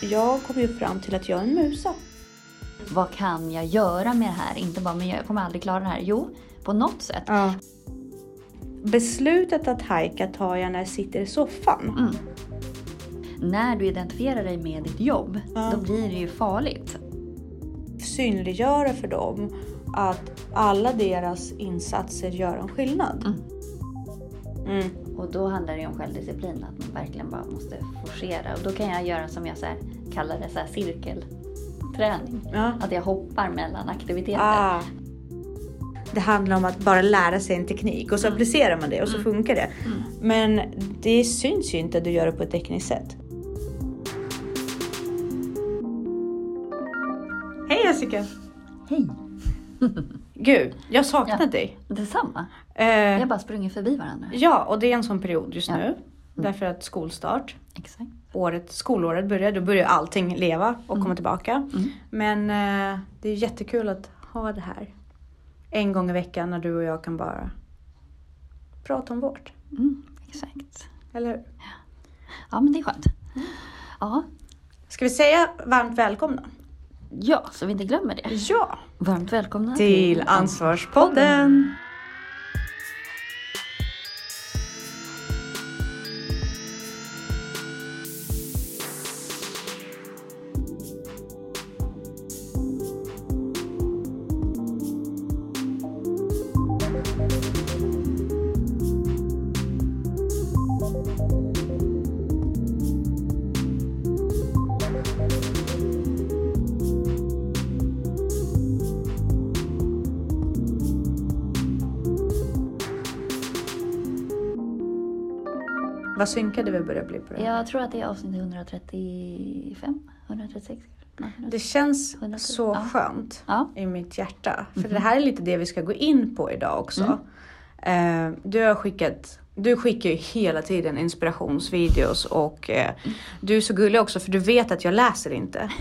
jag kom ju fram till att jag är en musa. Vad kan jag göra med det här? Inte bara, men jag kommer aldrig klara det här. Jo, på något sätt. Ja. Beslutet att hajka tar jag när jag sitter i soffan. Mm. När du identifierar dig med ditt jobb, Ja. då blir det ju farligt. Synliggöra för dem att alla deras insatser gör en skillnad. Mm. Mm. Och då handlar det om självdisciplin, att man verkligen bara måste forcera. Och då kan jag göra som jag så här, kallar det så här cirkelträning. Ja. Att jag hoppar mellan aktiviteter. Ah. Det handlar om att bara lära sig en teknik och så applicerar man det och så funkar det. Men det syns ju inte att du gör det på ett tekniskt sätt. Hej Jessica! Hej! Gud, jag har saknat Ja. dig. Detsamma. Eh, Vi har bara sprungit förbi varandra. ja, och det är en sån period just Ja. nu. Därför att skolstart, Exakt. året, skolåret börjar, då börjar allting leva och komma tillbaka. Mm. Men eh, det är jättekul att ha det här en gång i veckan när du och jag kan bara prata om vårt. Mm, exakt. Eller hur? Ja, men det är skönt. Ja. Ska vi säga varmt välkomna? ja, så vi inte glömmer det. Ja! Varmt välkomna Till Ansvarspodden! Vad synkade vi börjar bli på det? Jag tror att det är avsnitt 135, 136. Nej, 100. Det känns 100. så skönt Ja. i mitt hjärta. För det här är lite det vi ska gå in på idag också. Eh, du har skickat du skickar ju hela tiden inspirationsvideos och eh, du är så gullig också för du vet att jag läser inte.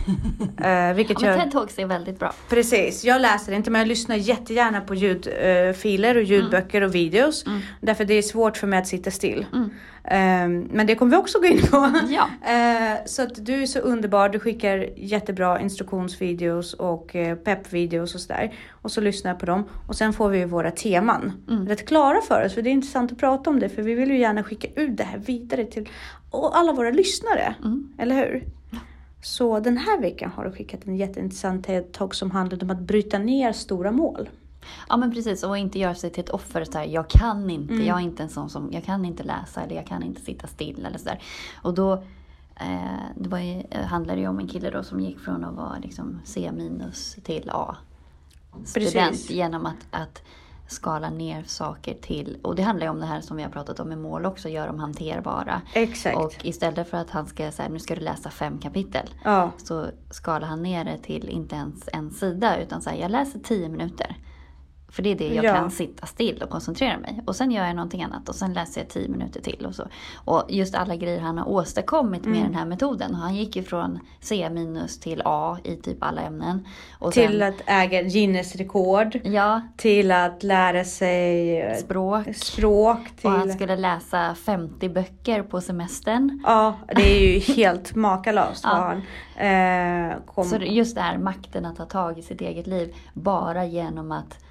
Eh, vilket Ja, men TED Talks är väldigt bra. Precis, jag läser inte men jag lyssnar jättegärna på ljudfiler och ljudböcker och videos. Därför det är svårt för mig att sitta still. Eh, men det kommer vi också gå in på. Ja. Eh, så att du är så underbar, du skickar jättebra instruktionsvideos och eh, peppvideos och sådär. Och så lyssnar jag på dem. Och sen får vi ju våra teman rätt klara för oss. För det är intressant att prata om det. För vi vill ju gärna skicka ut det här vidare till och alla våra lyssnare. Eller hur? Så den här veckan har du skickat en jätteintressant TED-talk som handlade om att bryta ner stora mål. Ja men precis, och inte göra sig till ett offer. Så här, jag kan inte, Mm. jag är inte en sån som, jag kan inte läsa eller jag kan inte sitta still eller sådär. Och då eh, det var ju, eh, handlade ju om en kille då som gick från att vara liksom C minus till A. Student Precis. genom att, att skala ner saker till, och det handlar ju om det här som vi har pratat om med mål också, göra dem hanterbara. Exakt. Och istället för att han ska säga nu ska du läsa fem kapitel. Ja. Så skalar han ner det till inte ens en sida utan så här, jag läser tio minuter. För det är det jag Ja. kan sitta still och koncentrera mig. Och sen gör jag någonting annat och sen läser jag tio minuter till. Och, så. och just alla grejer han har åstadkommit med Mm. den här metoden. Han gick ju från C minus till A i typ alla ämnen. Och Till sen, att äga Guinness rekord. Ja, Till att lära sig eh, språk. språk. Till... Och han skulle läsa 50 böcker på semestern. Ja, det är ju helt makalöst Ja. vad han eh, kom. Så just det här makten att ta tag i sitt eget liv bara genom att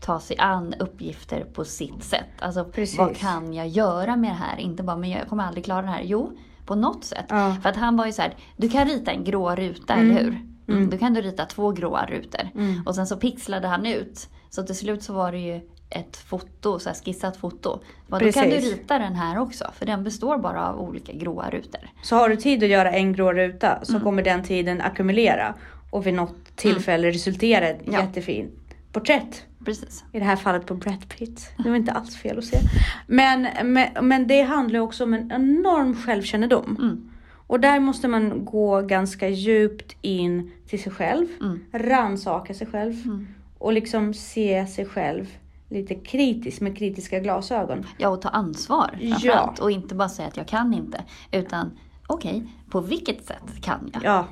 ta sig an uppgifter på sitt sätt. Alltså Precis. vad kan jag göra med det här? Inte bara, men jag kommer aldrig klara det här. Jo, på något sätt. Ja. För att han var ju så här, du kan rita en grå ruta, Mm. eller hur? Mm. Då kan du rita två gråa rutor. Mm. Och sen så pixlade han ut. Så till slut så var det ju ett foto, så skissat foto. Bara, Då kan du rita den här också, för den består bara av olika gråa rutor. Så har du tid att göra en grå ruta så Mm. kommer den tiden ackumulera och vid något tillfälle resultera i ett Ja. jättefint porträtt. Precis. I det här fallet på Brad Pitt. Det var inte alls fel att se. Men, men, men det handlar också om en enorm självkännedom. Mm. Och där måste man gå ganska djupt in till sig själv. Mm. Rannsaka sig själv. Mm. Och liksom se sig själv lite kritiskt med kritiska glasögon. Ja, och ta ansvar Ja. Och inte bara säga att jag kan inte. Utan okej, på vilket sätt kan jag? Ja,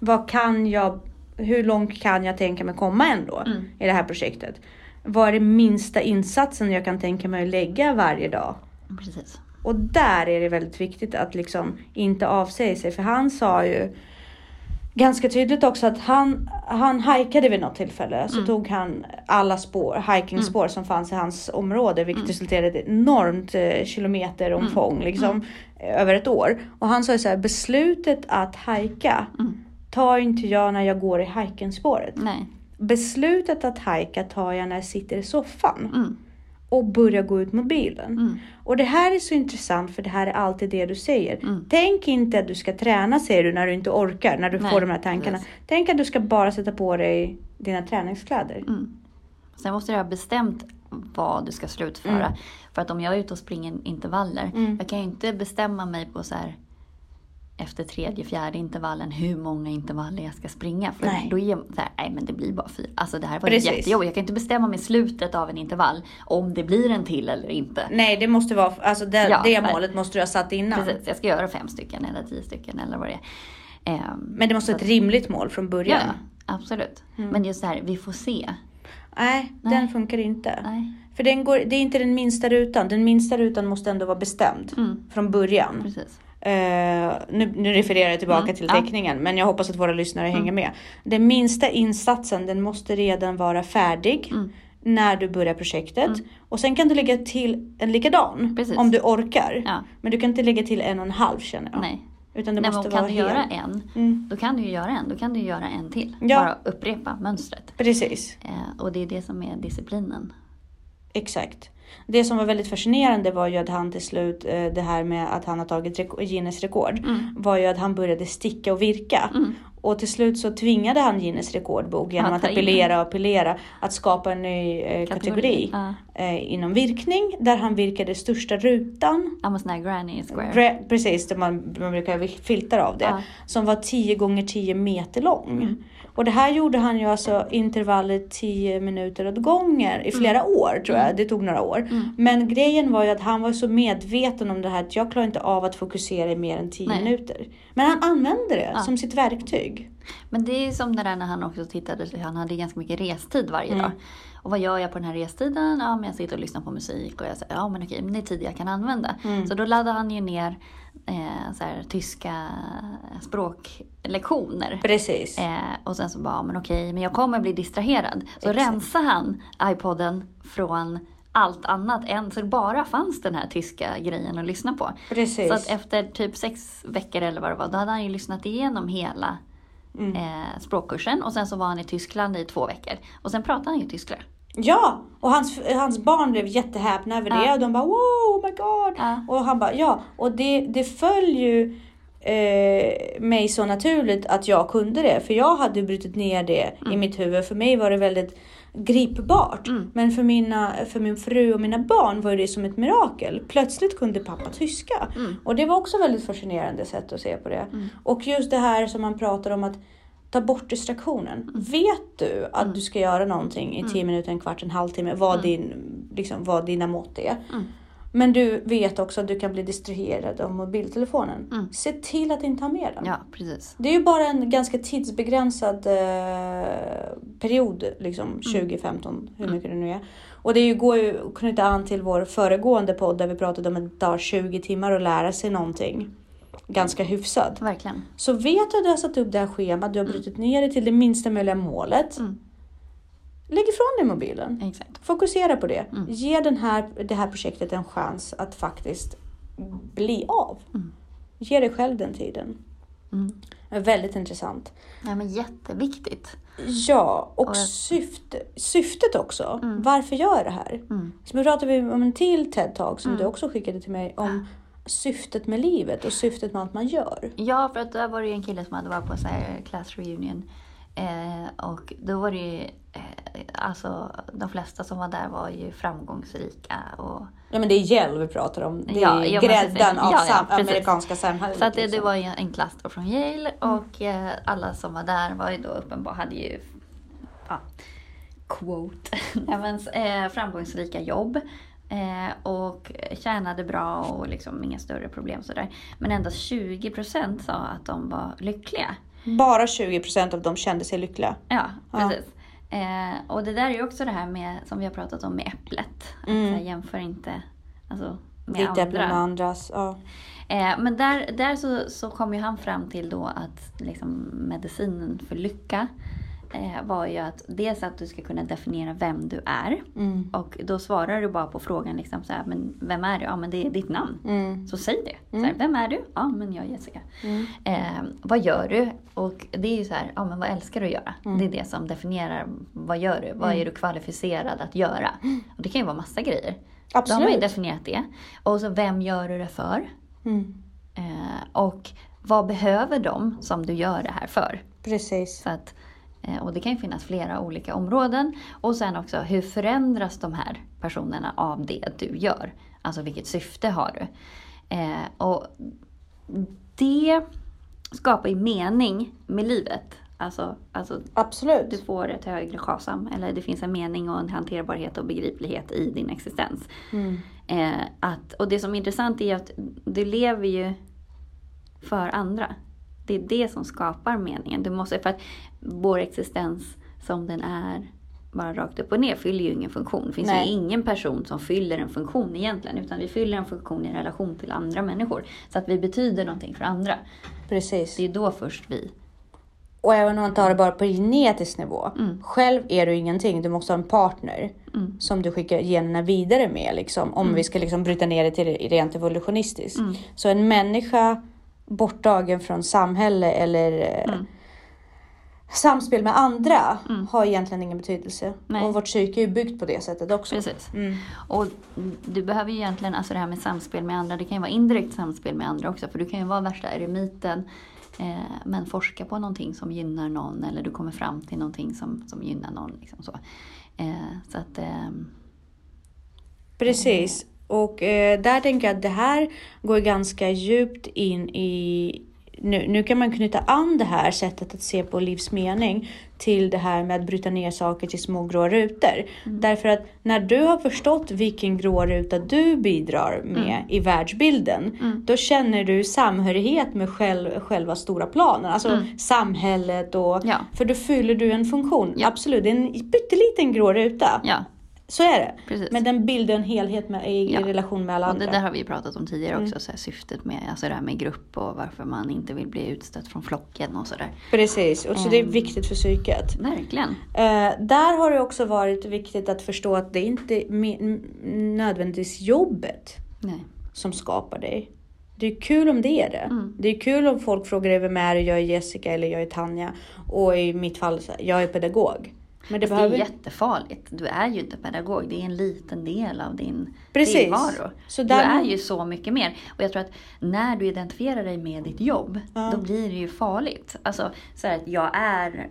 vad kan jag, hur långt kan jag tänka mig komma ändå Mm. i det här projektet? Vad är den minsta insatsen jag kan tänka mig att lägga varje dag? Precis. Och där är det väldigt viktigt att liksom inte avsäga sig. För han sa ju ganska tydligt också att han, han hajkade vid något tillfälle. Så tog han alla spår, hikingspår som fanns i hans område. Vilket resulterade i ett enormt eh, kilometeromfång liksom, över ett år. Och han sa ju så här, beslutet att hajka tar inte jag när jag går i hikingspåret. Nej. Beslutet att hajka tar jag när jag sitter i soffan Mm. och börjar gå ut mot bilen. Mm. Och det här är så intressant för det här är alltid det du säger. Mm. Tänk inte att du ska träna säger du när du inte orkar, när du Nej, får de här tankarna. precis. Tänk att du ska bara sätta på dig dina träningskläder. Mm. Sen måste du ha bestämt vad du ska slutföra. För att om jag är ute och springer intervaller, Mm. jag kan ju inte bestämma mig på så här efter tredje, fjärde intervallen hur många intervaller jag ska springa. För Nej. då är jag så här, nej men det blir bara fyra. Alltså det här var Precis. jättejobbigt. Jag kan inte bestämma mig i slutet av en intervall om det blir en till eller inte. Nej, det måste vara, alltså det, Ja, det målet måste du ha satt innan. Precis, jag ska göra fem stycken eller tio stycken eller vad det är. Ehm, Men det måste vara ett rimligt mål från ja, början. absolut. Mm. Men just så här, vi får se. Nej, den Nej. funkar inte. Nej. För den går, det är inte den minsta rutan. Den minsta rutan måste ändå vara bestämd Mm, från början. precis. Eh, nu, nu refererar jag tillbaka Mm, till ja. teckningen, men jag hoppas att våra lyssnare hänger med. Den minsta insatsen, den måste redan vara färdig Mm. när du börjar projektet. Och sen kan du lägga till en likadan Precis. om du orkar. Ja. Men du kan inte lägga till en och en halv känner jag. Nej. Utan det Nej, måste kan vara du hel. göra en, Mm, då kan du ju göra en. Då kan du göra en till. Ja. Bara upprepa mönstret. precis, Eh, och det är det som är disciplinen. exakt. Det som var väldigt fascinerande var ju att han till slut, eh, det här med att han har tagit Guinness rekord, Mm. var ju att han började sticka och virka. Mm. Och till slut så tvingade han Guinness rekordbok genom att appellera och appellera att skapa en ny eh, kategori, Ja. eh, inom virkning där han virkade största rutan. Ja, sån här granny square. Gra- precis, man, man brukar filtar av det. Ja. Som var 10 gånger 10 meter lång. Mm. Och det här gjorde han ju alltså intervaller 10 minuter åt gånger i flera år tror jag. Det tog några år. Mm. Men grejen var ju att han var så medveten om det här att jag klarar inte av att fokusera i mer än 10 Nej. minuter. Men han använde det Ja. som sitt verktyg. Men det är som det där när han också tittade, han hade ganska mycket restid varje Mm. dag. Och vad gör jag på den här restiden? Ja, men jag sitter och lyssnar på musik och jag säger, ja men okej, men det är tid jag kan använda. Mm. Så då laddade han ju ner eh, så här, tyska språklektioner. Precis. Eh, och sen så bara, men okej, men jag kommer bli distraherad. Så Exakt. rensade han iPoden från allt annat än, så bara fanns den här tyska grejen att lyssna på. Precis. Så att efter typ sex veckor eller vad det var, då hade han ju lyssnat igenom hela Mm. eh, språkkursen och sen så var han i Tyskland i två veckor. Och sen pratade han ju tyska. Ja, och hans, hans barn blev jättehäpna över det Ja. och de bara wow, oh my god. Ja. Och han bara ja, och det, det föll ju eh, mig så naturligt att jag kunde det. För jag hade brutit ner det i mitt huvud. För mig var det väldigt gripbart. Mm. Men för, mina, för min fru och mina barn var det som ett mirakel. Plötsligt kunde pappa tyska. Mm. Och det var också väldigt fascinerande sätt att se på det. Och just det här som man pratar om att ta bort distraktionen. Mm. Vet du att du ska göra någonting i 10 minuter, en kvart, en halvtimme, vad, din, liksom, vad dina mått är. Mm. Men du vet också att du kan bli distraherad av mobiltelefonen. Mm. Se till att inte ha med den. Ja, precis. Det är ju bara en ganska tidsbegränsad eh, period, liksom Mm. 2015, hur mycket det nu är. Och det är ju, går ju att knyta an till vår föregående podd där vi pratade om att det tar 20 timmar att lära sig någonting. Ganska hyfsat. Verkligen. Så vet du att du har satt upp det här schemat, du har brutit ner det till det minsta möjliga målet. Mm. Lägg ifrån dig mobilen. Exakt. Fokusera på det. Mm. Ge den här, det här projektet en chans att faktiskt bli av. Mm. Ge dig själv den tiden. Mm. Väldigt intressant. Ja, men jätteviktigt. Ja, och Och jag- syfte, syftet också. Mm. Varför gör jag det här? Mm. Så nu pratar vi om en till TED-talk som Mm. du också skickade till mig om syftet med livet och syftet med allt man gör. Ja, för att där var det ju en kille som hade varit på så här class reunion. Eh, och då var det ju, eh, alltså de flesta som var där var ju framgångsrika. Och, Ja men det är Yale vi pratar om. Det är Ja, grädden av Ja, ja, sam- amerikanska samhället. så att det, det liksom. var ju en klass då från Yale och eh, alla som var där var ju då uppenbart, hade ju, ja, quote, men, eh, framgångsrika jobb. Eh, och tjänade bra och liksom inga större problem sådär. Men endast 20% sa att de var lyckliga. Bara 20% av dem kände sig lyckliga. Ja, Ja. precis. Eh, och det där är ju också det här med, som vi har pratat om med äpplet. Att Mm. så här, jämför inte, alltså med Ditt äpple med andra. andras. Ja. Eh, men där, där så, så kom ju han fram till då att liksom, medicinen för lycka eh, var ju att dels att du ska kunna definiera vem du är. Mm. Och då svarar du bara på frågan liksom så här, men vem är du? Ja men det är ditt namn. Mm. Så säg det. Så här, vem är du? Ja men jag är Jessica. Mm. Eh, vad gör du? Och det är ju så här, ja men vad älskar du att göra? Mm. Det är det som definierar vad gör du? Vad är du kvalificerad att göra? Och det kan ju vara massa grejer. Då har man ju Absolut. definierat det. Och så vem gör du det för? Mm. Eh, och vad behöver de som du gör det här för? Precis. Så att, eh, och det kan ju finnas flera olika områden. Och sen också, hur förändras de här personerna av det du gör? Alltså vilket syfte har du? Eh, och det skapar ju mening med livet. Alltså, alltså Absolut. du får ett högre chasam, eller det finns en mening och en hanterbarhet och begriplighet i din existens. Mm. Eh, att, och det som är intressant är att du lever ju för andra. Det är det som skapar meningen. Du måste, för att vår existens som den är, bara rakt upp och ner, fyller ju ingen funktion. Det finns Nej. ju ingen person som fyller en funktion egentligen, utan vi fyller en funktion i relation till andra människor. Så att vi betyder någonting för andra. Precis. Det är då först vi. Och även om man tar det bara på genetisk nivå. Mm. Själv är du ingenting. Du måste ha en partner Mm. som du skickar generna vidare med. Liksom, om vi ska liksom bryta ner det till rent evolutionistiskt. Mm. Så en människa borttagen från samhälle eller eh, Mm. samspel med andra Mm. har egentligen ingen betydelse. Nej. Och vårt psyke är ju byggt på det sättet också. Precis. Mm. Och du behöver ju egentligen, alltså det här med samspel med andra, det kan ju vara indirekt samspel med andra också. För du kan ju vara värsta eremiten, eh, men forska på någonting som gynnar någon. Eller du kommer fram till någonting som, som gynnar någon. Liksom så. Eh, så att, ehm, Precis. Och eh, där tänker jag att det här går ganska djupt in i... Nu, nu kan man knyta an det här sättet att se på livsmening till det här med att bryta ner saker till små grå rutor. Därför att när du har förstått vilken grå ruta du bidrar med i världsbilden, då känner du samhörighet med själv, själva stora planen, alltså samhället och... Ja. För då fyller du en funktion. Ja. Absolut, det är en pytteliten grå ruta. ja, Så är det. precis. Men den bildar en helhet med, i, Ja. relation med alla och andra. det där har vi pratat om tidigare Mm. också, så här, syftet med alltså det här med grupp och varför man inte vill bli utstött från flocken och sådär. Precis, och så det är Mm. viktigt för psyket. Verkligen. Eh, där har det också varit viktigt att förstå att det inte är nödvändigtvis jobbet Nej. som skapar dig. Det är kul om det är det. Mm. Det är kul om folk frågar dig vem är? Jag är Jessica eller jag är Tanja. Och i mitt fall, jag är pedagog. Men det Fast det är behöver... jättefarligt. Du är ju inte pedagog. Det är en liten del av din Precis. tillvaro. Så Du där- är ju så mycket mer. Och jag tror att när du identifierar dig med ditt jobb, Ja. då blir det ju farligt. Alltså, så här att jag är...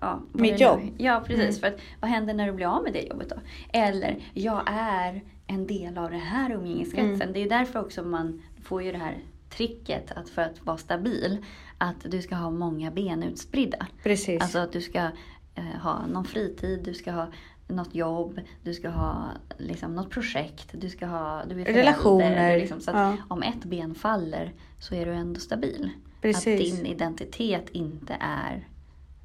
Ja, Mitt jobb. nu? Ja, precis. Mm. För att, vad händer när du blir av med det jobbet då? Eller, jag är en del av den här umgängeskretsen. Mm. Det är därför också man får ju det här tricket att för att vara stabil, att du ska ha många ben utspridda. Precis. Alltså att du ska ha någon fritid, du ska ha något jobb, du ska ha liksom, något projekt, du ska ha du är förälder, Relationer, Liksom, så ja. om ett ben faller så är du ändå stabil. Precis. Att din identitet inte är,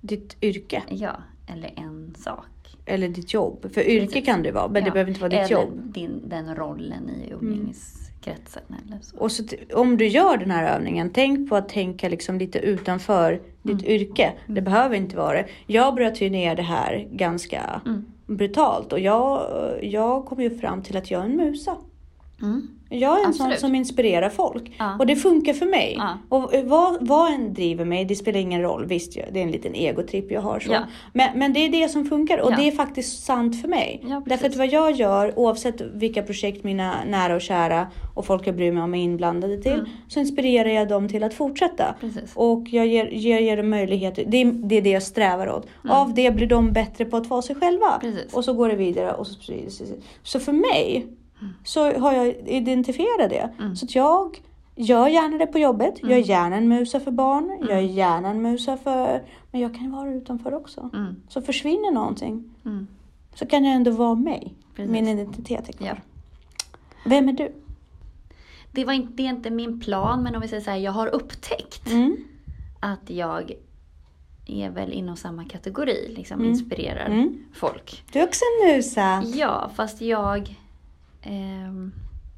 Ditt yrke. ja, eller en sak. Eller ditt jobb. För yrke Precis. kan det vara, men det Ja. behöver inte vara ditt eller jobb. Mm. Din, den rollen i umgängeskretsen eller så. Och så om du gör den här övningen, tänk på att tänka liksom lite utanför ditt Mm. yrke. Det behöver inte vara det. Jag bröt ju ner det här ganska Mm. brutalt och jag, jag kom ju fram till att jag är en musa. Mm. Jag är en Absolut. sån som inspirerar folk. Ja. Och det funkar för mig. Ja. Och vad, vad en driver mig, det spelar ingen roll. Visst, det är en liten egotripp jag har. Så. Ja. Men, men det är det som funkar och det är faktiskt sant för mig. Därför att vad jag gör, oavsett vilka projekt mina nära och kära och folk jag bryr mig om är inblandade till, Mm. så inspirerar jag dem till att fortsätta. Precis. Och jag ger, ger, ger dem möjligheter. Det är, det är det jag strävar åt. Av det blir de bättre på att vara sig själva. Mm. Precis. Och så går det vidare och så. Så för mig så har jag identifierat det. Mm. Så att jag gör gärna det på jobbet. Jag är gärna en musa för barn. Jag är gärna en musa för... Men jag kan ju vara utanför också. Mm. Så försvinner någonting Mm. så kan jag ändå vara mig. Precis. Min identitet är kvar. Ja. Vem är du? Det, var inte, det är inte min plan, men om vi säger så här, jag har upptäckt Mm. att jag är väl inom samma kategori, liksom Mm. inspirerar Mm. folk. Du är också en musa. Ja, fast jag... ehm,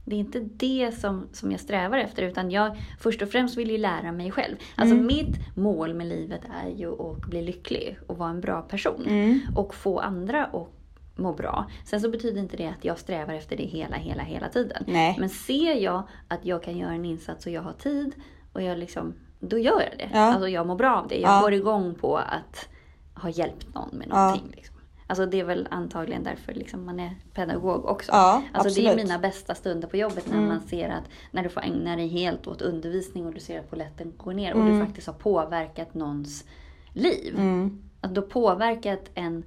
Det är inte det som, som jag strävar efter utan jag först och främst vill ju lära mig själv. Alltså Mm. mitt mål med livet är ju att bli lycklig och vara en bra person. Mm. Och få andra att må bra. Sen så betyder inte det att jag strävar efter det hela, hela, hela tiden. Nej. Men ser jag att jag kan göra en insats och jag har tid och jag liksom, då gör jag det. Ja. Alltså jag mår bra av det. Jag Ja. går igång på att ha hjälpt någon med Ja. någonting. Liksom. Alltså det är väl antagligen därför liksom man är pedagog också. Ja, alltså det är mina bästa stunder på jobbet när Mm. man ser att när du får ägna dig helt åt undervisning och du ser att polletten går ner och Mm. du faktiskt har påverkat någons liv. Mm. Att du har påverkat en,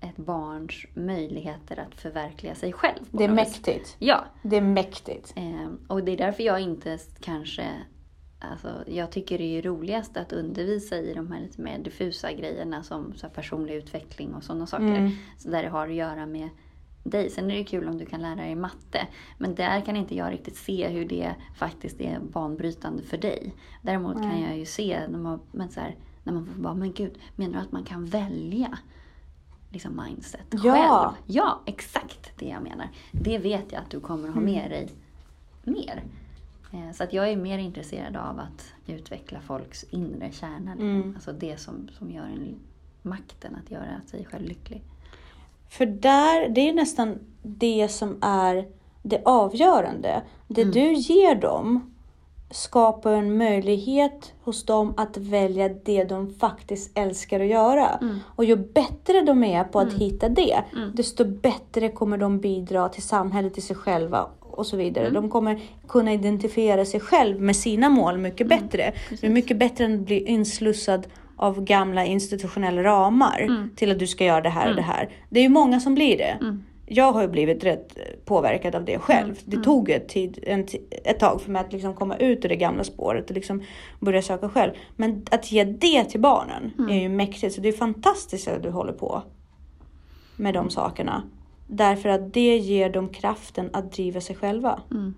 ett barns möjligheter att förverkliga sig själv. Det är vis. mäktigt. Ja, Det är mäktigt. eh, och det är därför jag inte kanske Alltså, jag tycker det är roligast att undervisa i de här lite mer diffusa grejerna som så personlig utveckling och sådana saker. Mm. Så där det har att göra med dig. Sen är det kul om du kan lära dig matte. Men där kan inte jag riktigt se hur det faktiskt är banbrytande för dig. Däremot kan Nej. jag ju se när man, men så här, när man bara, men gud, menar du att man kan välja liksom mindset Ja. själv? Ja, exakt det jag menar. Det vet jag att du kommer ha Mm. med dig mer. Eh, Så att jag är mer intresserad av att utveckla folks inre kärna. liksom. Mm. Alltså det som, som gör en makten att göra sig själv lycklig. För där, det är nästan det som är det avgörande. Det Mm. du ger dem skapar en möjlighet hos dem att välja det de faktiskt älskar att göra. Mm. Och ju bättre de är på att Mm. hitta det, Mm. desto bättre kommer de bidra till samhället, till sig själva och så vidare. Mm. De kommer kunna identifiera sig själv med sina mål mycket Mm, bättre. precis. Det är mycket bättre än att bli inslussad av gamla institutionella ramar Mm. till att du ska göra det här och Mm. det här. Det är ju många som blir det. Mm. Jag har ju blivit rätt påverkad av det själv. Mm, Det mm. tog ett, tid, en, ett tag för mig att liksom komma ut ur det gamla spåret och liksom börja söka själv. Men att ge det till barnen Mm. är ju mäktigt. Så det är fantastiskt att du håller på med de sakerna. Därför att det ger dem kraften att driva sig själva. Mm.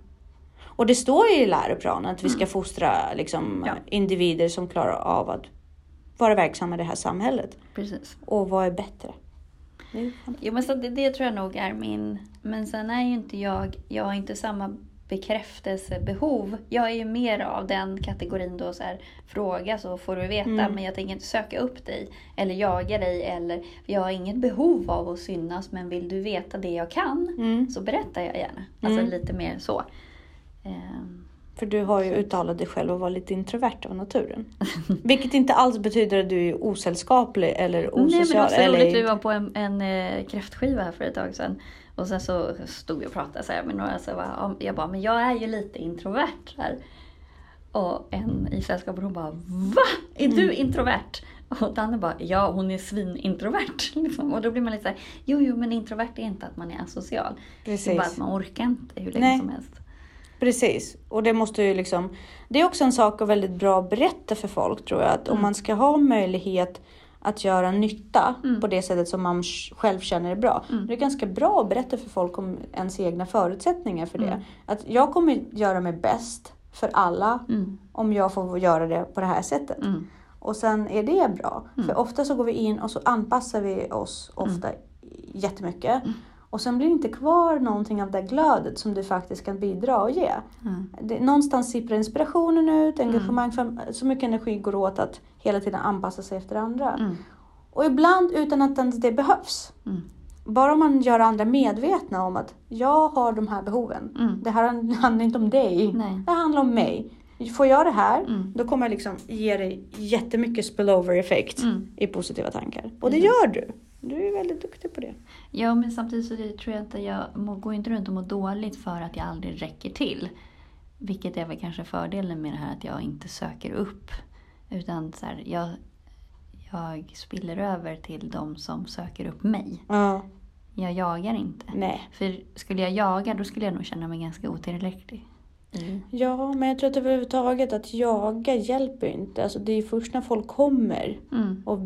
Och det står ju i läroplanen att vi ska fostra liksom, Ja. individer som klarar av att vara verksamma i det här samhället. Precis. Och vad är bättre? Jo men så det, det tror jag nog är min... Men sen är ju inte jag... Jag har inte samma bekräftelsebehov. Jag är ju mer av den kategorin då så här, fråga så får du veta Mm. men jag tänker inte söka upp dig eller jaga dig eller jag har inget behov av att synas men vill du veta det jag kan Mm. så berättar jag gärna. Alltså Mm. lite mer så. Ehm, För du har ju uttalat dig själv att vara lite introvert av naturen. Vilket inte alls betyder att du är osällskaplig eller Nej men det osocial. var så eller roligt, vi var på en, en eh, kräftskiva här för ett tag sedan. Och sen så stod vi och pratade så här med några, så bara, ja, jag bara, men jag är ju lite introvert här. Och en i sällskapet hon bara, VA? Är du Mm. introvert? Och Danne bara, ja hon är svinintrovert. Liksom. Och då blir man lite såhär, jo jo men introvert är inte att man är asocial. Det är bara att Precis. man orkar inte hur länge Nej. som helst. Precis. Och det måste ju liksom... Det är också en sak att väldigt bra att berätta för folk tror jag. Att om Mm. man ska ha möjlighet att göra nytta Mm. på det sättet som man själv känner är bra. Mm. Det är ganska bra att berätta för folk om ens egna förutsättningar för det. Mm. Att jag kommer göra mig bäst för alla Mm. om jag får göra det på det här sättet. Mm. Och sen är det bra. Mm. För ofta så går vi in och så anpassar vi oss ofta jättemycket. Mm. Och sen blir det inte kvar någonting av det glödet som du faktiskt kan bidra och ge. Mm. Det, någonstans sipprar inspirationen ut, engagemang, för så mycket energi går åt att hela tiden anpassa sig efter andra. Mm. Och ibland utan att ens det behövs. Mm. Bara om man gör andra medvetna om att jag har de här behoven. Mm. Det här handlar inte om dig. Nej. Det handlar om mig. Får jag det här, Mm. då kommer jag liksom ge dig jättemycket spillover effekt Mm. i positiva tankar. Och det Precis. gör du. Du är väldigt duktig på det. Ja, men samtidigt så tror jag inte jag må, går inte runt och mår dåligt för att jag aldrig räcker till. Vilket är väl kanske fördelen med det här att jag inte söker upp. Utan så här, jag, jag spiller över till de som söker upp mig. Ja, Jag jagar inte. nej. För skulle jag jaga då skulle jag nog känna mig ganska otillräcklig. Mm. Ja, men jag tror att överhuvudtaget att jaga hjälper inte. Alltså det är först när folk kommer Mm. och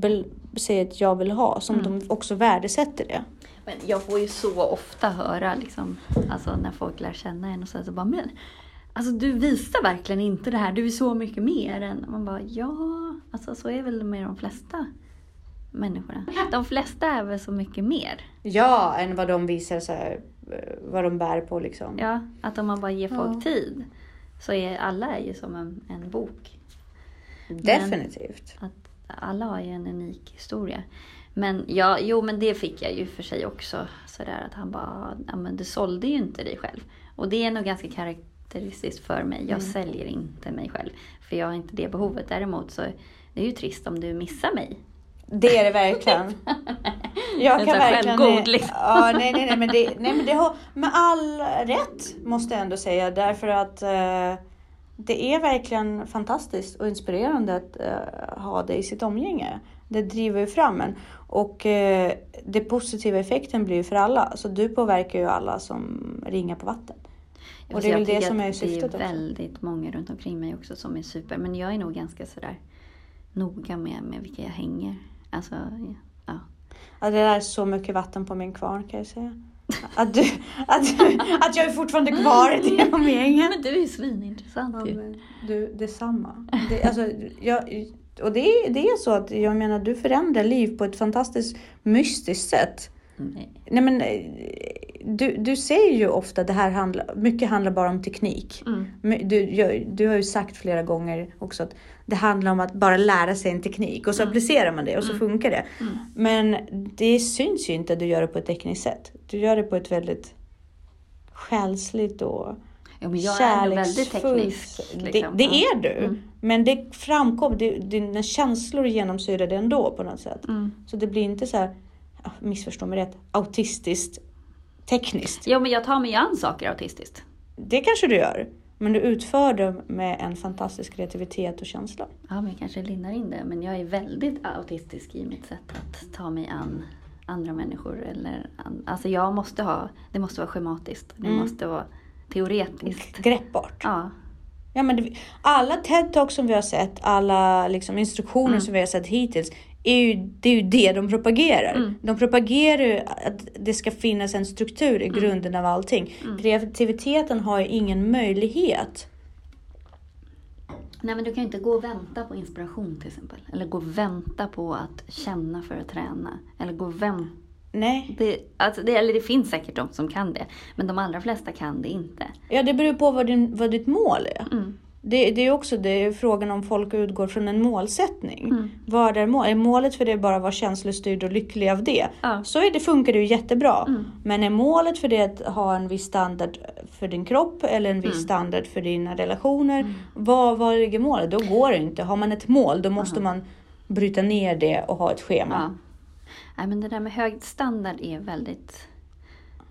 säger att jag vill ha som Mm. de också värdesätter det. Men jag får ju så ofta höra liksom, alltså när folk lär känna en och så, så bara men Alltså du visar verkligen inte det här, du är så mycket mer än... Man bara ja, alltså så är väl med de flesta människorna. De flesta är väl så mycket mer. Ja, än vad de visar så här vad de bär på liksom. Ja, att om man bara ger folk Ja. tid så är alla är ju som en, en bok. Definitivt. Att alla har ju en unik historia. Men ja, jo men det fick jag ju för sig också. Sådär att han bara, ja men du sålde ju inte dig själv. Och det är nog ganska karaktäristiskt för mig. Jag Mm. säljer inte mig själv. För jag har inte det behovet. Däremot så det är ju trist om du missar mig. Det är det verkligen. Jag kan verkligen... självgod, liksom. Ja, nej, nej, nej, men det, nej, men det har med all rätt måste jag ändå säga därför att eh, det är verkligen fantastiskt och inspirerande att eh, ha det i sitt omgänge. Det driver ju fram en och eh, det positiva effekten blir ju för alla. Så du påverkar ju alla som ringar på vatten. Och det är väl det som är syftet Det också. är väldigt många runt omkring mig också som är super. Men jag är nog ganska sådär noga med, med vilka jag hänger. Alltså, ja. Ja, det är så mycket vatten på min kvarn kan jag säga. Att, du, att, du, att jag är fortfarande kvar i det omgänget. Men du är ju svinintressant Ja, ju. du, detsamma. Det, alltså, jag, och det, är- det är så att jag menar, du förändrar liv på ett fantastiskt mystiskt sätt. Nej. Nej, men, du, du säger ju ofta att det här handlar, mycket handlar bara om teknik. Mm. Du, jag, du har ju sagt flera gånger också att det handlar om att bara lära sig en teknik och så applicerar man det och så funkar det. Mm. Men det syns ju inte att du gör det på ett tekniskt sätt. Du gör det på ett väldigt själsligt och Ja, men jag är kärleksfullt teknisk. sätt. Liksom. Det, det Ja. är du. Mm. Men det framkommer, det, dina känslor genomsyrar det ändå på något sätt. Mm. Så det blir inte så här, ja, missförstå mig rätt, autistiskt tekniskt. Jo, men jag tar mig an saker autistiskt. Det kanske du gör. Men du utför det med en fantastisk kreativitet och känsla. Ja, men jag kanske lindar in det. Men jag är väldigt autistisk i mitt sätt att ta mig an andra människor. Eller, an- alltså jag måste ha, det måste vara schematiskt. Det Mm. måste vara teoretiskt. Greppbart. Ja, Ja, men det, alla TED-talks som vi har sett, alla liksom, instruktioner Mm. som vi har sett hittills, är ju, det är ju det de propagerar. Mm. De propagerar ju att det ska finnas en struktur i grunden av allting. Mm. Kreativiteten har ju ingen möjlighet. Nej men du kan ju inte gå och vänta på inspiration till exempel. Eller gå och vänta på att känna för att träna. Eller gå och vänta. Nej, Det, alltså det, eller det finns säkert de som kan det. Men de allra flesta kan det inte. ja, det beror på vad, din, vad ditt mål är. Mm. Det, det är också det är frågan om folk utgår från en målsättning. Mm. Vad är, mål? är målet för det bara att vara känslostyrd och lycklig av det? Ja. Så är det, funkar det ju jättebra. Mm. Men är målet för det att ha en viss standard för din kropp eller en viss Mm. standard för dina relationer. Var, var ligger målet? Då går det inte. Har man ett mål då måste man bryta ner det och ha ett schema. Ja. Nej, men det där med hög standard är väldigt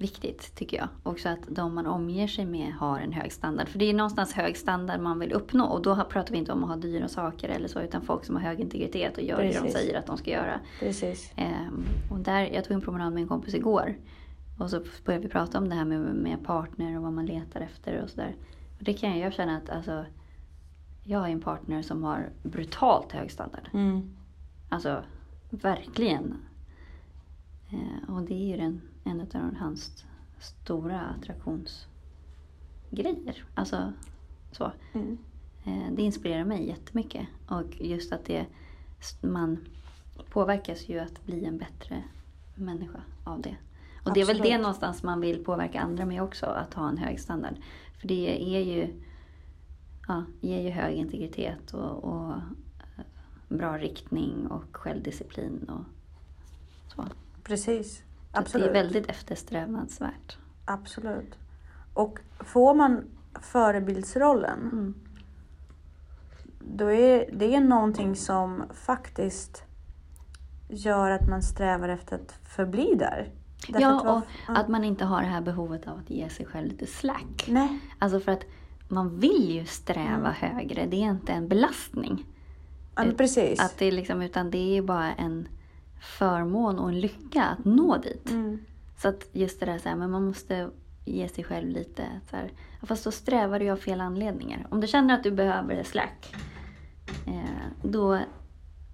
viktigt tycker jag. Också att de man omger sig med har en hög standard. För det är någonstans hög standard man vill uppnå. Och då har- pratar vi inte om att ha dyra saker eller så. Utan folk som har hög integritet och gör det de Precis. säger att de ska göra. Precis. Ehm, och där, jag tog en promenad med en kompis igår. Och så började vi prata om det här med, med partner och vad man letar efter och sådär. Och det kan jag känna att alltså, jag är en partner som har brutalt hög standard. Mm. Alltså verkligen. Eh, och det är ju den, en av hans stora attraktionsgrejer. Alltså så. Mm. Eh, det inspirerar mig jättemycket. Och just att det, man påverkas ju att bli en bättre människa av det. Och det är väl det Absolut. någonstans man vill påverka andra med också, att ha en hög standard. För det är ju, ja, ger ju hög integritet och, och eh, bra riktning och självdisciplin och så. Precis. Absolut. Det är väldigt eftersträvansvärt. Absolut. Och får man förebildsrollen Mm. då är det är någonting som faktiskt gör att man strävar efter att förbli där. Därför Ja, att vad- och att man inte har det här behovet av att ge sig själv lite slack. Nej, Alltså för att man vill ju sträva Mm. högre. Det är inte en belastning. ja, precis. Att det är liksom, utan det är bara en förmån och en lycka att nå dit. Mm. Så att just det där så här, men man måste ge sig själv lite så här, fast då strävar du av fel anledningar. Om du känner att du behöver slack, eh, då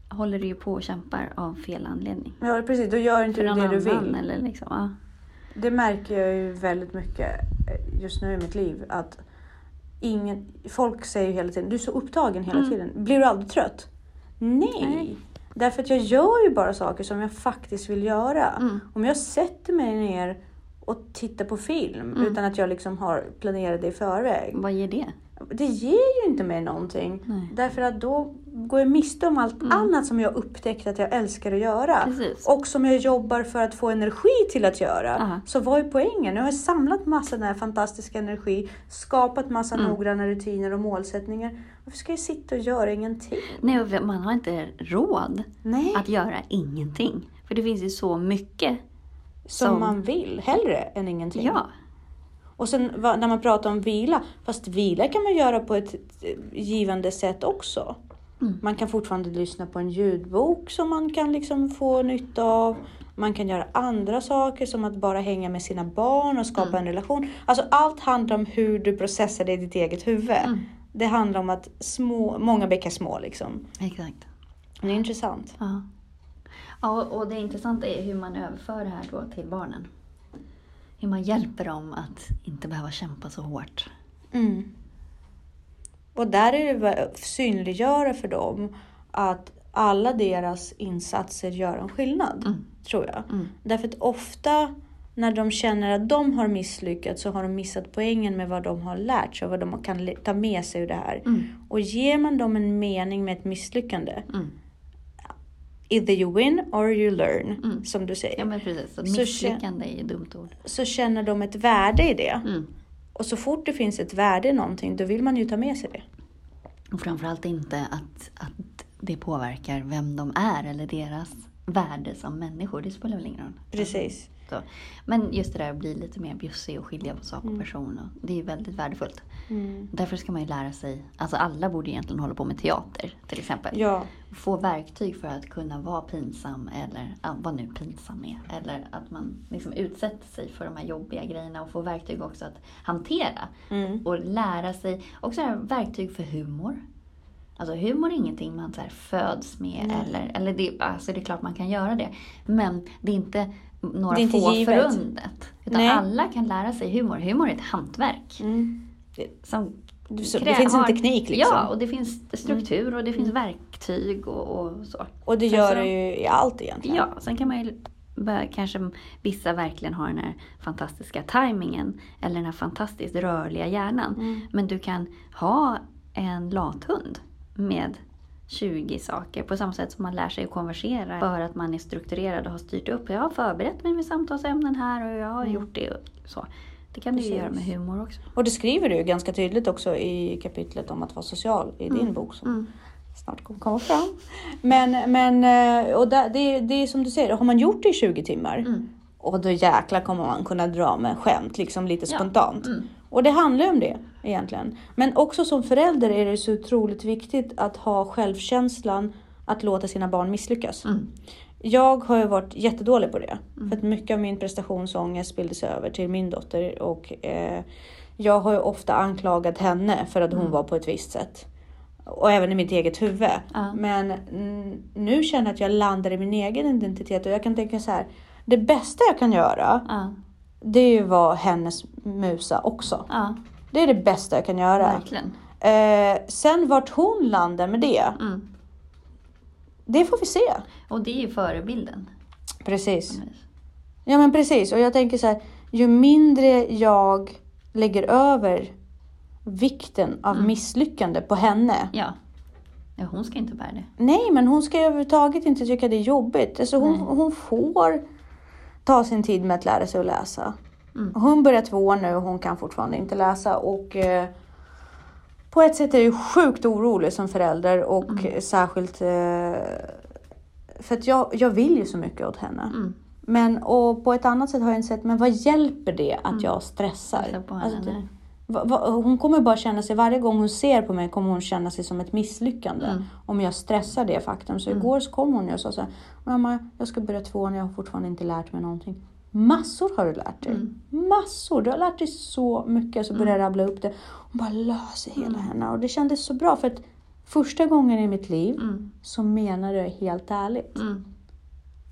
håller du ju på och kämpar av fel anledning. Ja, precis. Då gör inte För du det du vill. eller liksom, ja. Det märker jag ju väldigt mycket eh, just nu i mitt liv. Att ingen, folk säger ju hela tiden, du är så upptagen hela Mm. tiden. Blir du aldrig trött? Nej. Nej. Därför att jag gör ju bara saker som jag faktiskt vill göra. Mm. Om jag sätter mig ner och titta på film Mm. utan att jag liksom har planerat det i förväg. Vad ger det? Det ger ju inte mig någonting. Nej. Därför att då går jag miste om allt Mm. annat som jag upptäckt att jag älskar att göra. Precis. Och som jag jobbar för att få energi till att göra. Aha. Så vad är poängen? Nu har jag samlat massa den här fantastiska energi, skapat massa Mm. noggranna rutiner och målsättningar. Varför ska jag sitta och göra ingenting? Nej, man har inte råd Nej, att göra ingenting. För det finns ju så mycket. som, som- man vill, hellre än ingenting. Ja, Och sen när man pratar om vila, fast vila kan man göra på ett eh, givande sätt också. Mm. Man kan fortfarande lyssna på en ljudbok som man kan liksom få nytta av. Man kan göra andra saker som att bara hänga med sina barn och skapa Mm. en relation. Alltså allt handlar om hur du processar det i ditt eget huvud. Mm. Det handlar om att små, många bäckar små liksom. exakt. Det är intressant. Ja. ja, och det intressanta är hur man överför det här då till barnen. Hur man hjälper dem att inte behöva kämpa så hårt. Mm. Och där är det synliggöra för dem att alla deras insatser gör en skillnad, Mm. tror jag. Mm. Därför att ofta när de känner att de har misslyckats så har de missat poängen med vad de har lärt sig och vad de kan ta med sig ur det här. Mm. Och ger man dem en mening med ett misslyckande, Mm. either you win or you learn, Mm. som du säger, Ja, men precis. Så Så misslyckande är ju ett dumt ord. så känner de ett värde i det. Mm. Och så fort det finns ett värde i någonting, då vill man ju ta med sig det. Och framförallt inte att, att det påverkar vem de är eller deras värde som människor. Det spelar väl ingen roll. Precis. Så. Men just det där att bli lite mer bjussig och skilja på sak och Mm. person. Och det är väldigt värdefullt. Mm. Därför ska man ju lära sig, alltså alla borde egentligen hålla på med teater till exempel. Ja, Få verktyg för att kunna vara pinsam eller vad nu pinsam är. Eller att man liksom utsätter sig för de här jobbiga grejerna och få verktyg också att hantera. Mm. Och lära sig, också verktyg för humor. Alltså humor är ingenting man så föds med. Eller, eller det, alltså det är klart man kan göra det. Men det är inte några Det är inte få givet. förunnat. Utan Nej. alla kan lära sig humor. Humor är ett hantverk. Mm. Som Du- så Det finns en teknik liksom. Ja, och det finns struktur och det finns verktyg och, och så. Och det gör det ju i allt egentligen. Ja, sen kan man ju börja- kanske vissa verkligen har den här fantastiska tajmingen eller den här fantastiskt rörliga hjärnan. Mm. Men du kan ha en lathund med 20 saker på samma sätt som man lär sig att konversera för att man är strukturerad och har styrt upp. Jag har förberett mig med samtalsämnen här och jag har Mm. gjort det. Så. Det kan du Precis. göra med humor också. Och det skriver du ju ganska tydligt också i kapitlet om att vara social i din bok som Mm. snart kommer komma fram. Men, men eh, och där, det, det är som du säger, har man gjort det i 20 timmar Mm. och då jäklar kommer man kunna dra med skämt liksom lite Ja. spontant. Mm. Och det handlar ju om det egentligen. Men också som förälder är det så otroligt viktigt att ha självkänslan att låta sina barn misslyckas. Mm. Jag har ju varit jättedålig på det. För att mycket av min prestationsångest spilldes över till min dotter. Och eh, jag har ju ofta anklagat henne för att hon var på ett visst sätt. Och även i mitt eget huvud. Ja. Men mm, nu känner jag att jag landar i min egen identitet. Och jag kan tänka så här. Det bästa jag kan göra, Ja, det är ju att vara hennes musa också. ja, Det är det bästa jag kan göra. verkligen. Eh, sen vart hon landar med det, Mm. det får vi se. Och det är ju förebilden. Precis. Ja men precis. Och jag tänker så här, ju mindre jag lägger över vikten av Mm. misslyckande på henne. Ja. ja, hon ska inte bära det. Nej, men hon ska överhuvudtaget inte tycka det är jobbigt. Alltså hon, Nej. hon får ta sin tid med att lära sig att läsa. Mm. Hon börjar två nu och hon kan fortfarande inte läsa. Och eh, på ett sätt är jag sjukt orolig som förälder och Mm. särskilt eh, för att jag, jag vill ju så mycket åt henne. Mm. Men och på ett annat sätt har jag insett, men vad hjälper det att Mm. jag stressar? På Alltså, det- va, va, hon kommer bara känna sig, varje gång hon ser på mig kommer hon känna sig som ett misslyckande. Mm. Om jag stressar det faktum. Så Mm. igår så kom hon och sa så här, mamma jag ska börja tvåan, jag har fortfarande inte lärt mig någonting. Massor har du lärt dig. Mm. Massor, du har lärt dig så mycket. Så började jag rabbla upp det. Hon bara löser hela Mm. henne. Och det kändes så bra för att första gången i mitt liv Mm. så menar jag helt ärligt. Mm.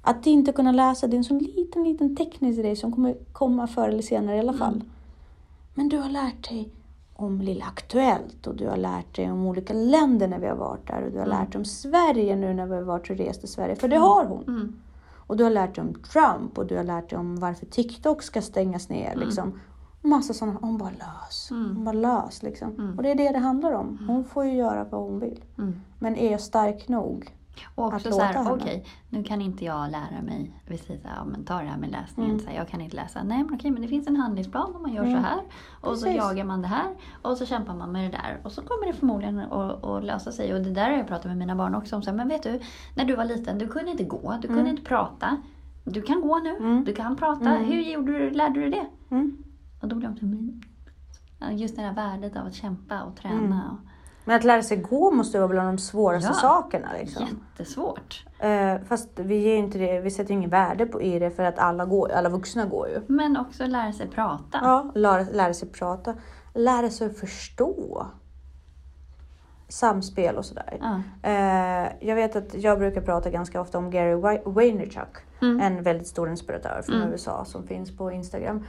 Att inte kunna läsa, det är en sån liten, liten teknisk grej som kommer komma förr eller senare i alla fall. Mm. Men du har lärt dig om Lilla Aktuellt och du har lärt dig om olika länder när vi har varit där och du har Mm. lärt dig om Sverige nu när vi har varit och rest i Sverige. För det har hon. Mm. Och du har lärt dig om Trump och du har lärt dig om varför TikTok ska stängas ner. Mm. Liksom. Massa sådana, hon bara lös. Mm. Hon bara lös liksom. Mm. Och det är det det handlar om. Hon får ju göra vad hon vill. Mm. Men är jag stark nog? Och också så här, okej, nu kan inte jag lära mig, vi säger så här, ja, men ta det här med läsningen, Mm. så här, jag kan inte läsa. Nej men okej, men det finns en handlingsplan om man gör Mm. så här. Och så Precis. jagar man det här och så kämpar man med det där. Och så kommer det förmodligen att, att lösa sig. Och det där har jag pratat med mina barn också om. Så här, men vet du, när du var liten, du kunde inte gå, du kunde Mm. inte prata. Du kan gå nu, Mm. du kan prata. Mm. Hur gjorde du, lärde du det? Och då blev de så Just det här värdet av att kämpa och träna. Men att lära sig gå måste vara bland de svåraste Ja. sakerna. Liksom. jättesvårt. Eh, fast vi, ger inte det, vi sätter ingen värde på, i det för att alla, går, alla vuxna går ju. Men också lära sig prata. Ja, lära, lära sig prata, lära sig förstå samspel och sådär. Ja. Eh, jag vet att jag brukar prata ganska ofta om Gary Vaynerchuk, Mm. en väldigt stor inspiratör från Mm. USA som finns på Instagram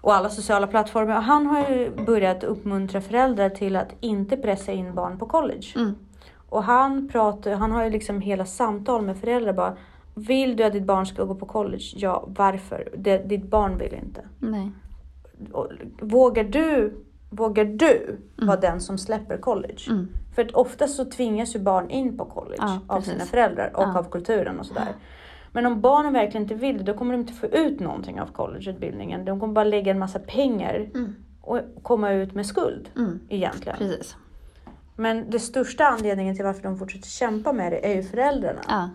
och alla sociala plattformar. Och Han har ju börjat uppmuntra föräldrar till att inte pressa in barn på college. Mm. Och han, pratar, han har ju liksom hela samtal med föräldrar bara. Vill du att ditt barn ska gå på college? Ja, varför? Det, ditt barn vill inte. Nej. Och Vågar du, vågar du vara den som släpper college? Mm. För att oftast så tvingas ju barn in på college Ja, av sina föräldrar och Ja. av kulturen och sådär. Men om barnen verkligen inte vill det, då kommer de inte få ut någonting av collegeutbildningen. De kommer bara lägga en massa pengar Mm. och komma ut med skuld Mm. egentligen. Precis. Men det största anledningen till varför de fortsätter kämpa med det är ju föräldrarna. Ja.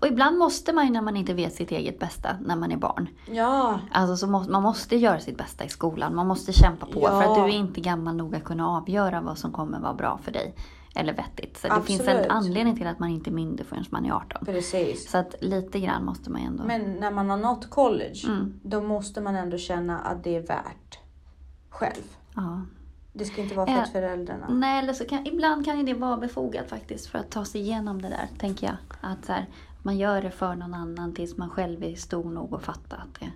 Och ibland måste man ju när man inte vet sitt eget bästa när man är barn. Ja, Alltså så må, man måste göra sitt bästa i skolan. Man måste kämpa på för Ja. att du är inte gammal nog att kunna avgöra vad som kommer vara bra för dig. Eller vettigt. Så det finns en anledning till att man inte är myndig förrän man är 18. precis. Så att lite grann måste man ändå... Men när man har nått college, Mm. då måste man ändå känna att det är värt själv. Ja. Det ska inte vara för Eh, att föräldrarna... Nej, eller så kan, ibland kan ju det vara befogat faktiskt för att ta sig igenom det där, tänker jag. Att så här, man gör det för någon annan tills man själv är stor nog att fatta att det...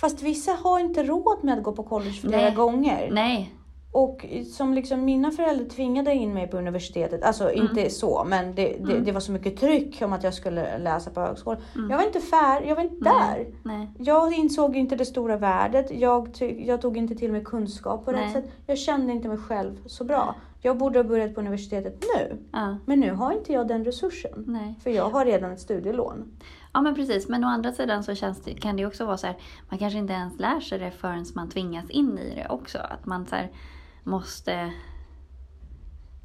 Fast vissa har inte råd med att gå på college flera Nej. gånger. Nej, Och som liksom mina föräldrar tvingade in mig på universitetet, alltså Mm. inte så, men det, det, det var så mycket tryck om att jag skulle läsa på högskolan. Mm. Jag var inte färdig, jag var inte där. nej. Jag insåg inte det stora värdet, jag, jag tog inte till mig kunskap på rätt sätt. Jag kände inte mig själv så bra. Jag borde ha börjat på universitetet nu, Ja, men nu har inte jag den resursen. nej. För jag har redan ett studielån. Ja men precis, men å andra sidan så känns det, kan det också vara så här, man kanske inte ens lär sig det förrän man tvingas in i det också. Att man så här, måste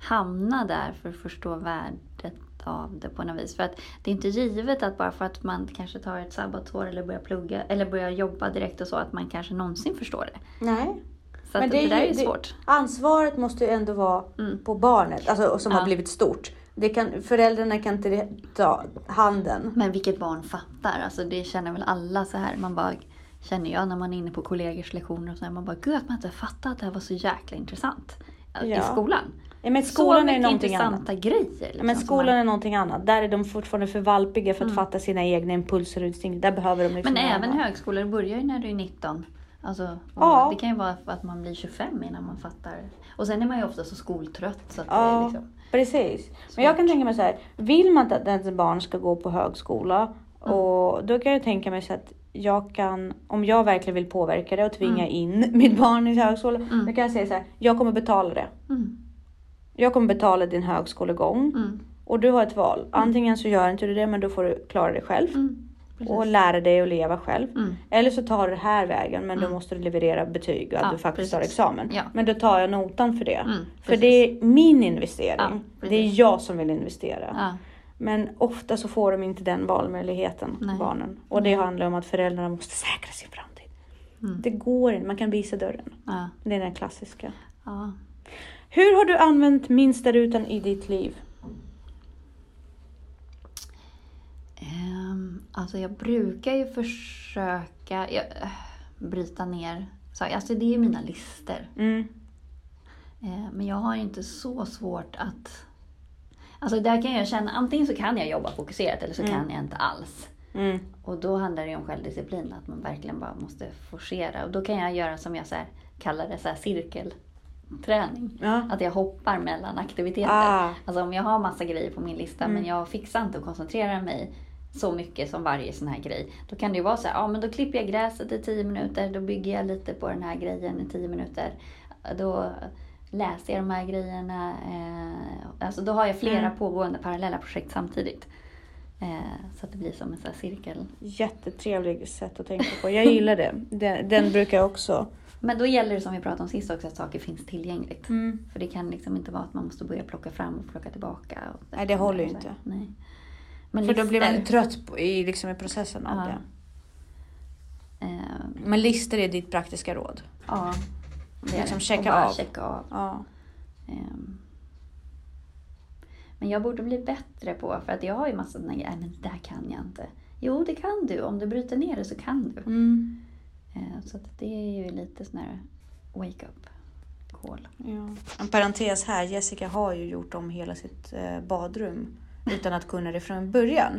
hamna där för att förstå värdet av det på något vis. För att det är inte givet att bara för att man kanske tar ett sabbatsår eller börjar plugga eller börjar jobba direkt och så, att man kanske någonsin förstår det. Nej. Så Men det det, är där är ju det- svårt. Ansvaret måste ju ändå vara Mm. på barnet, alltså som Ja. har blivit stort. Det kan, föräldrarna kan inte ta handen. Men vilket barn fattar? Alltså det känner väl alla så här. Man bara, känner jag när man är inne på kollegors lektioner och så här, man bara, gud att man inte fattar att det här var så jäkla intressant. I Ja. skolan. Ja, men så skolan är mycket någonting annat. intressanta grejer. Liksom, Men skolan man- är någonting annat. Där är de fortfarande för valpiga för att Mm. fatta sina egna impulser och instinkter. Där behöver de liksom Men även öva. högskolor börjar ju när du är 19. Alltså, Ja. Det kan ju vara att man blir 25 innan man fattar. Och sen är man ju ofta så skoltrött så att det Ja. är liksom... Precis. Men jag kan tänka mig så här. Vill man att ens barn ska gå på högskola Mm. och då kan jag tänka mig så att jag kan, om jag verkligen vill påverka det och tvinga Mm. in mitt barn i högskola. Mm. Då kan jag säga så här. Jag kommer betala det. Mm. Jag kommer betala din högskolegång. Mm. Och du har ett val. Antingen så gör inte du det men då får du klara dig själv. Mm. Och lära dig att leva själv. Mm. Eller så tar du den här vägen men då måste du leverera betyg och att Ja, du faktiskt tar precis. examen. Ja. Men då tar jag notan för det. För det är min investering. Ja, det är jag som vill investera. Men ofta så får de inte den valmöjligheten, Nej. barnen. Och det handlar om att föräldrarna måste säkra sin framtid. Mm. Det går inte, man kan visa dörren. Ja. Det är den klassiska. Ja. Hur har du använt minsta rutan i ditt liv? Ehm, alltså jag brukar ju försöka jag, äh, bryta ner. Så, alltså det är mina lister. Mm. Eh, men jag har inte så svårt att... Alltså där kan jag känna, antingen så kan jag jobba fokuserat eller så Mm. kan jag inte alls. Mm. Och då handlar det ju om självdisciplin, att man verkligen bara måste forcera. Och då kan jag göra som jag så här, kallar det så här cirkelträning. Ja. Att jag hoppar mellan aktiviteter. Ah. Alltså om jag har massa grejer på min lista Mm. men jag fixar inte att koncentrera mig så mycket som varje sån här grej. Då kan det ju vara så här, ja men då klipper jag gräset i 10 minuter, då bygger jag lite på den här grejen i 10 minuter. Då läser jag de här grejerna. Eh, alltså då har jag flera Mm. pågående parallella projekt samtidigt. Eh, så att det blir som en sån cirkel. Jättetrevligt sätt att tänka på. Jag gillar det. Den, den brukar jag också. Men då gäller det som vi pratade om sist också, att saker finns tillgängligt. Mm. För det kan liksom inte vara att man måste börja plocka fram och plocka tillbaka. Och Nej, det håller ju inte. Nej. Men För då blir man trött på, i, liksom, i processen av Ja. det. eh, Men lister är ditt praktiska råd. ja, det är Liksom det. checka och bara av. checka av. Ja. Ehm. Men jag borde bli bättre på, för att jag har ju massa sådana grejer, "Nej, men det där kan jag inte. Jo, det kan du. Om du bryter ner det så kan du. Mm. Eh, Så det är ju lite sån här wake up call. ja. En parentes här. Jessica har ju gjort om hela sitt eh, badrum utan att kunna det från början.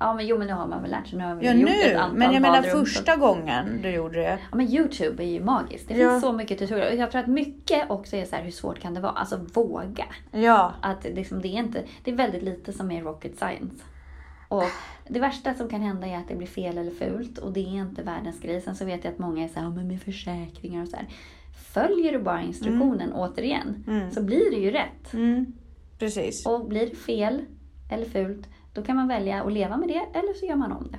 Ja, men jo, men nu har man väl lärt sig. Nu har vi Ja, gjort nu. ett antal Men jag menar första gången du gjorde det. Ja, men Youtube är ju magiskt. Det Ja. finns så mycket tutorial. Och Jag tror att mycket också är så här, hur svårt kan det vara? Alltså våga. Ja. Att liksom, det, är inte, det är väldigt lite som är rocket science. Och det värsta som kan hända är att det blir fel eller fult och det är inte världens grej. Sen så vet jag att många är så här, "Ja, men med försäkringar och så här. Följer du bara instruktionen återigen Mm. så blir det ju rätt. Mm. Precis. Och blir det fel eller fult då kan man välja att leva med det eller så gör man om det.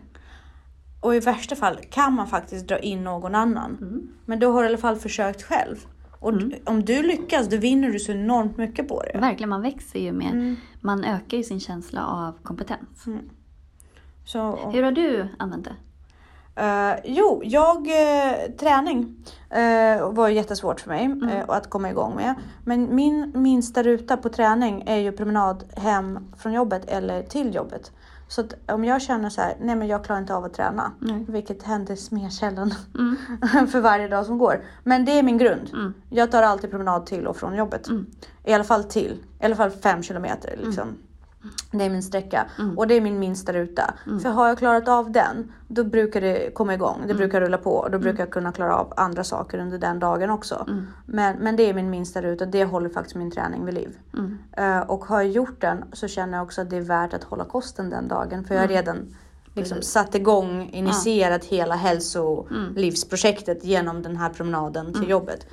Och i värsta fall kan man faktiskt dra in någon annan. Mm. Men då har du i alla fall försökt själv. Och d- om du lyckas, då vinner du så enormt mycket på det. Verkligen, man växer ju med, Mm. man ökar ju sin känsla av kompetens. Så, Hur har du använt det? Eh, jo, jag, eh, träning eh, var jättesvårt för mig eh, att komma igång med. Men min minsta ruta på träning är ju promenad hem från jobbet eller till jobbet. Så om jag känner så här, nej men jag klarar inte av att träna, Nej. vilket händer mer sällan Mm. för varje dag som går. Men det är min grund. Mm. Jag tar alltid promenad till och från jobbet. Mm. I alla fall till, i alla fall fem kilometer liksom. Det är min sträcka Mm. och det är min minsta ruta. För har jag klarat av den, då brukar det komma igång. Mm. Det brukar rulla på och då brukar jag kunna klara av andra saker under den dagen också. Mm. Men, men det är min minsta ruta. Det håller faktiskt min träning vid liv. Mm. Eh, och har jag gjort den så känner jag också att det är värt att hålla kosten den dagen. För jag har redan liksom Precis. satt igång, initierat hela hälsolivsprojektet genom den här promenaden till jobbet.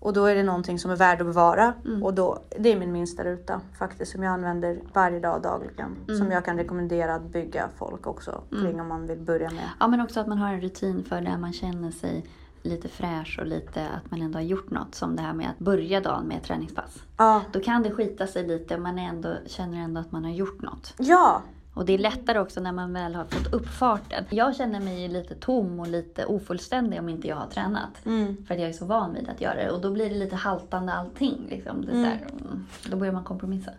Och då är det någonting som är värt att bevara. Och då, det är min minsta ruta faktiskt som jag använder varje dag dagligen. Som jag kan rekommendera att bygga folk också kring om man vill börja med. Ja, men också att man har en rutin för där man känner sig lite fräsch och lite att man ändå har gjort något. Som det här med att börja dagen med ett träningspass. Ja, Då kan det skita sig lite men man ändå, känner ändå att man har gjort något. ja, Och det är lättare också när man väl har fått upp farten. Jag känner mig lite tom och lite ofullständig om inte jag har tränat. mm. För att jag är så van vid att göra det. Och då blir det lite haltande allting. Liksom. Det är här, mm, då börjar man kompromissa.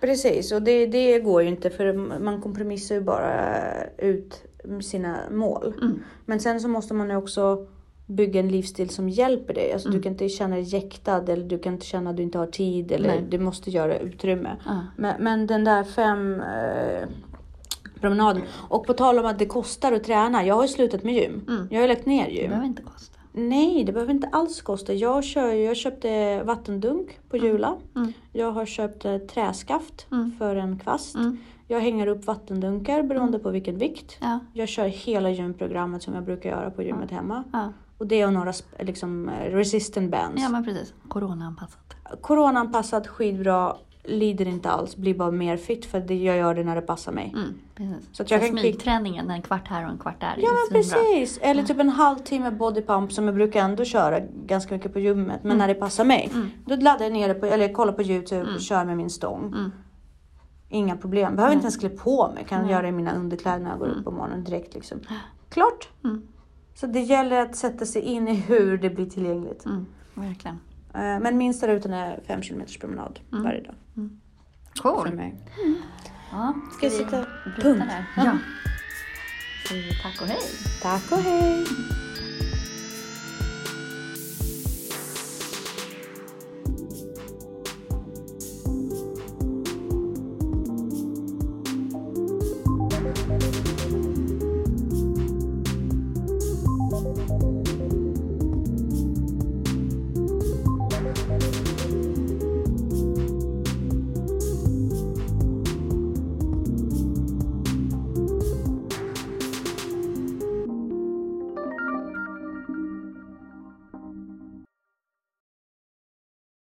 Precis, och det, det går ju inte för man kompromissar ju bara ut sina mål. Mm. Men sen så måste man ju också bygga en livsstil som hjälper dig. Alltså Du kan inte känna dig jäktad eller du kan inte känna att du inte har tid eller Nej. du måste göra utrymme. Ja. Men, men den där fem eh, promenaden. Och på tal om att det kostar att träna. Jag har ju slutat med gym. Mm. Jag har ju lagt ner Det gym. behöver inte kosta. Nej, det behöver inte alls kosta. Jag, kör, jag köpte vattendunk på Jula. Mm. Jag har köpt träskaft Mm. för en kvast. Mm. Jag hänger upp vattendunkar beroende på vilken vikt. Ja. Jag kör hela gymprogrammet som jag brukar göra på gymmet hemma. Ja. Och det och några liksom, resistant bands. ja, men precis. Corona-anpassat. Coronaanpassat, skitbra. Lider inte alls, blir bara mer fit för det, jag gör det när det passar mig. Mm. Så att jag Så kan smygträningen, en kvart här och en kvart där. är Ja men precis. Eller typ en halvtimme bodypump som jag brukar ändå köra ganska mycket på gymmet. Men när det passar mig. Mm. Då laddar jag ner det på, eller kollar på Youtube och kör med min stång. Mm. Inga problem. Behöver inte ens klä på mig. Kan göra det i mina underkläder när jag går upp på morgonen direkt liksom. Klart! Mm. Så det gäller att sätta sig in i hur det blir tillgängligt. Mm, verkligen. Eh, Men minsta rutan är 5 km promenad Mm. varje dag. Cool. För mig. Ja, Ska jag vi sätta punkt? där? Ja. Vi tack och hej. Tack och hej!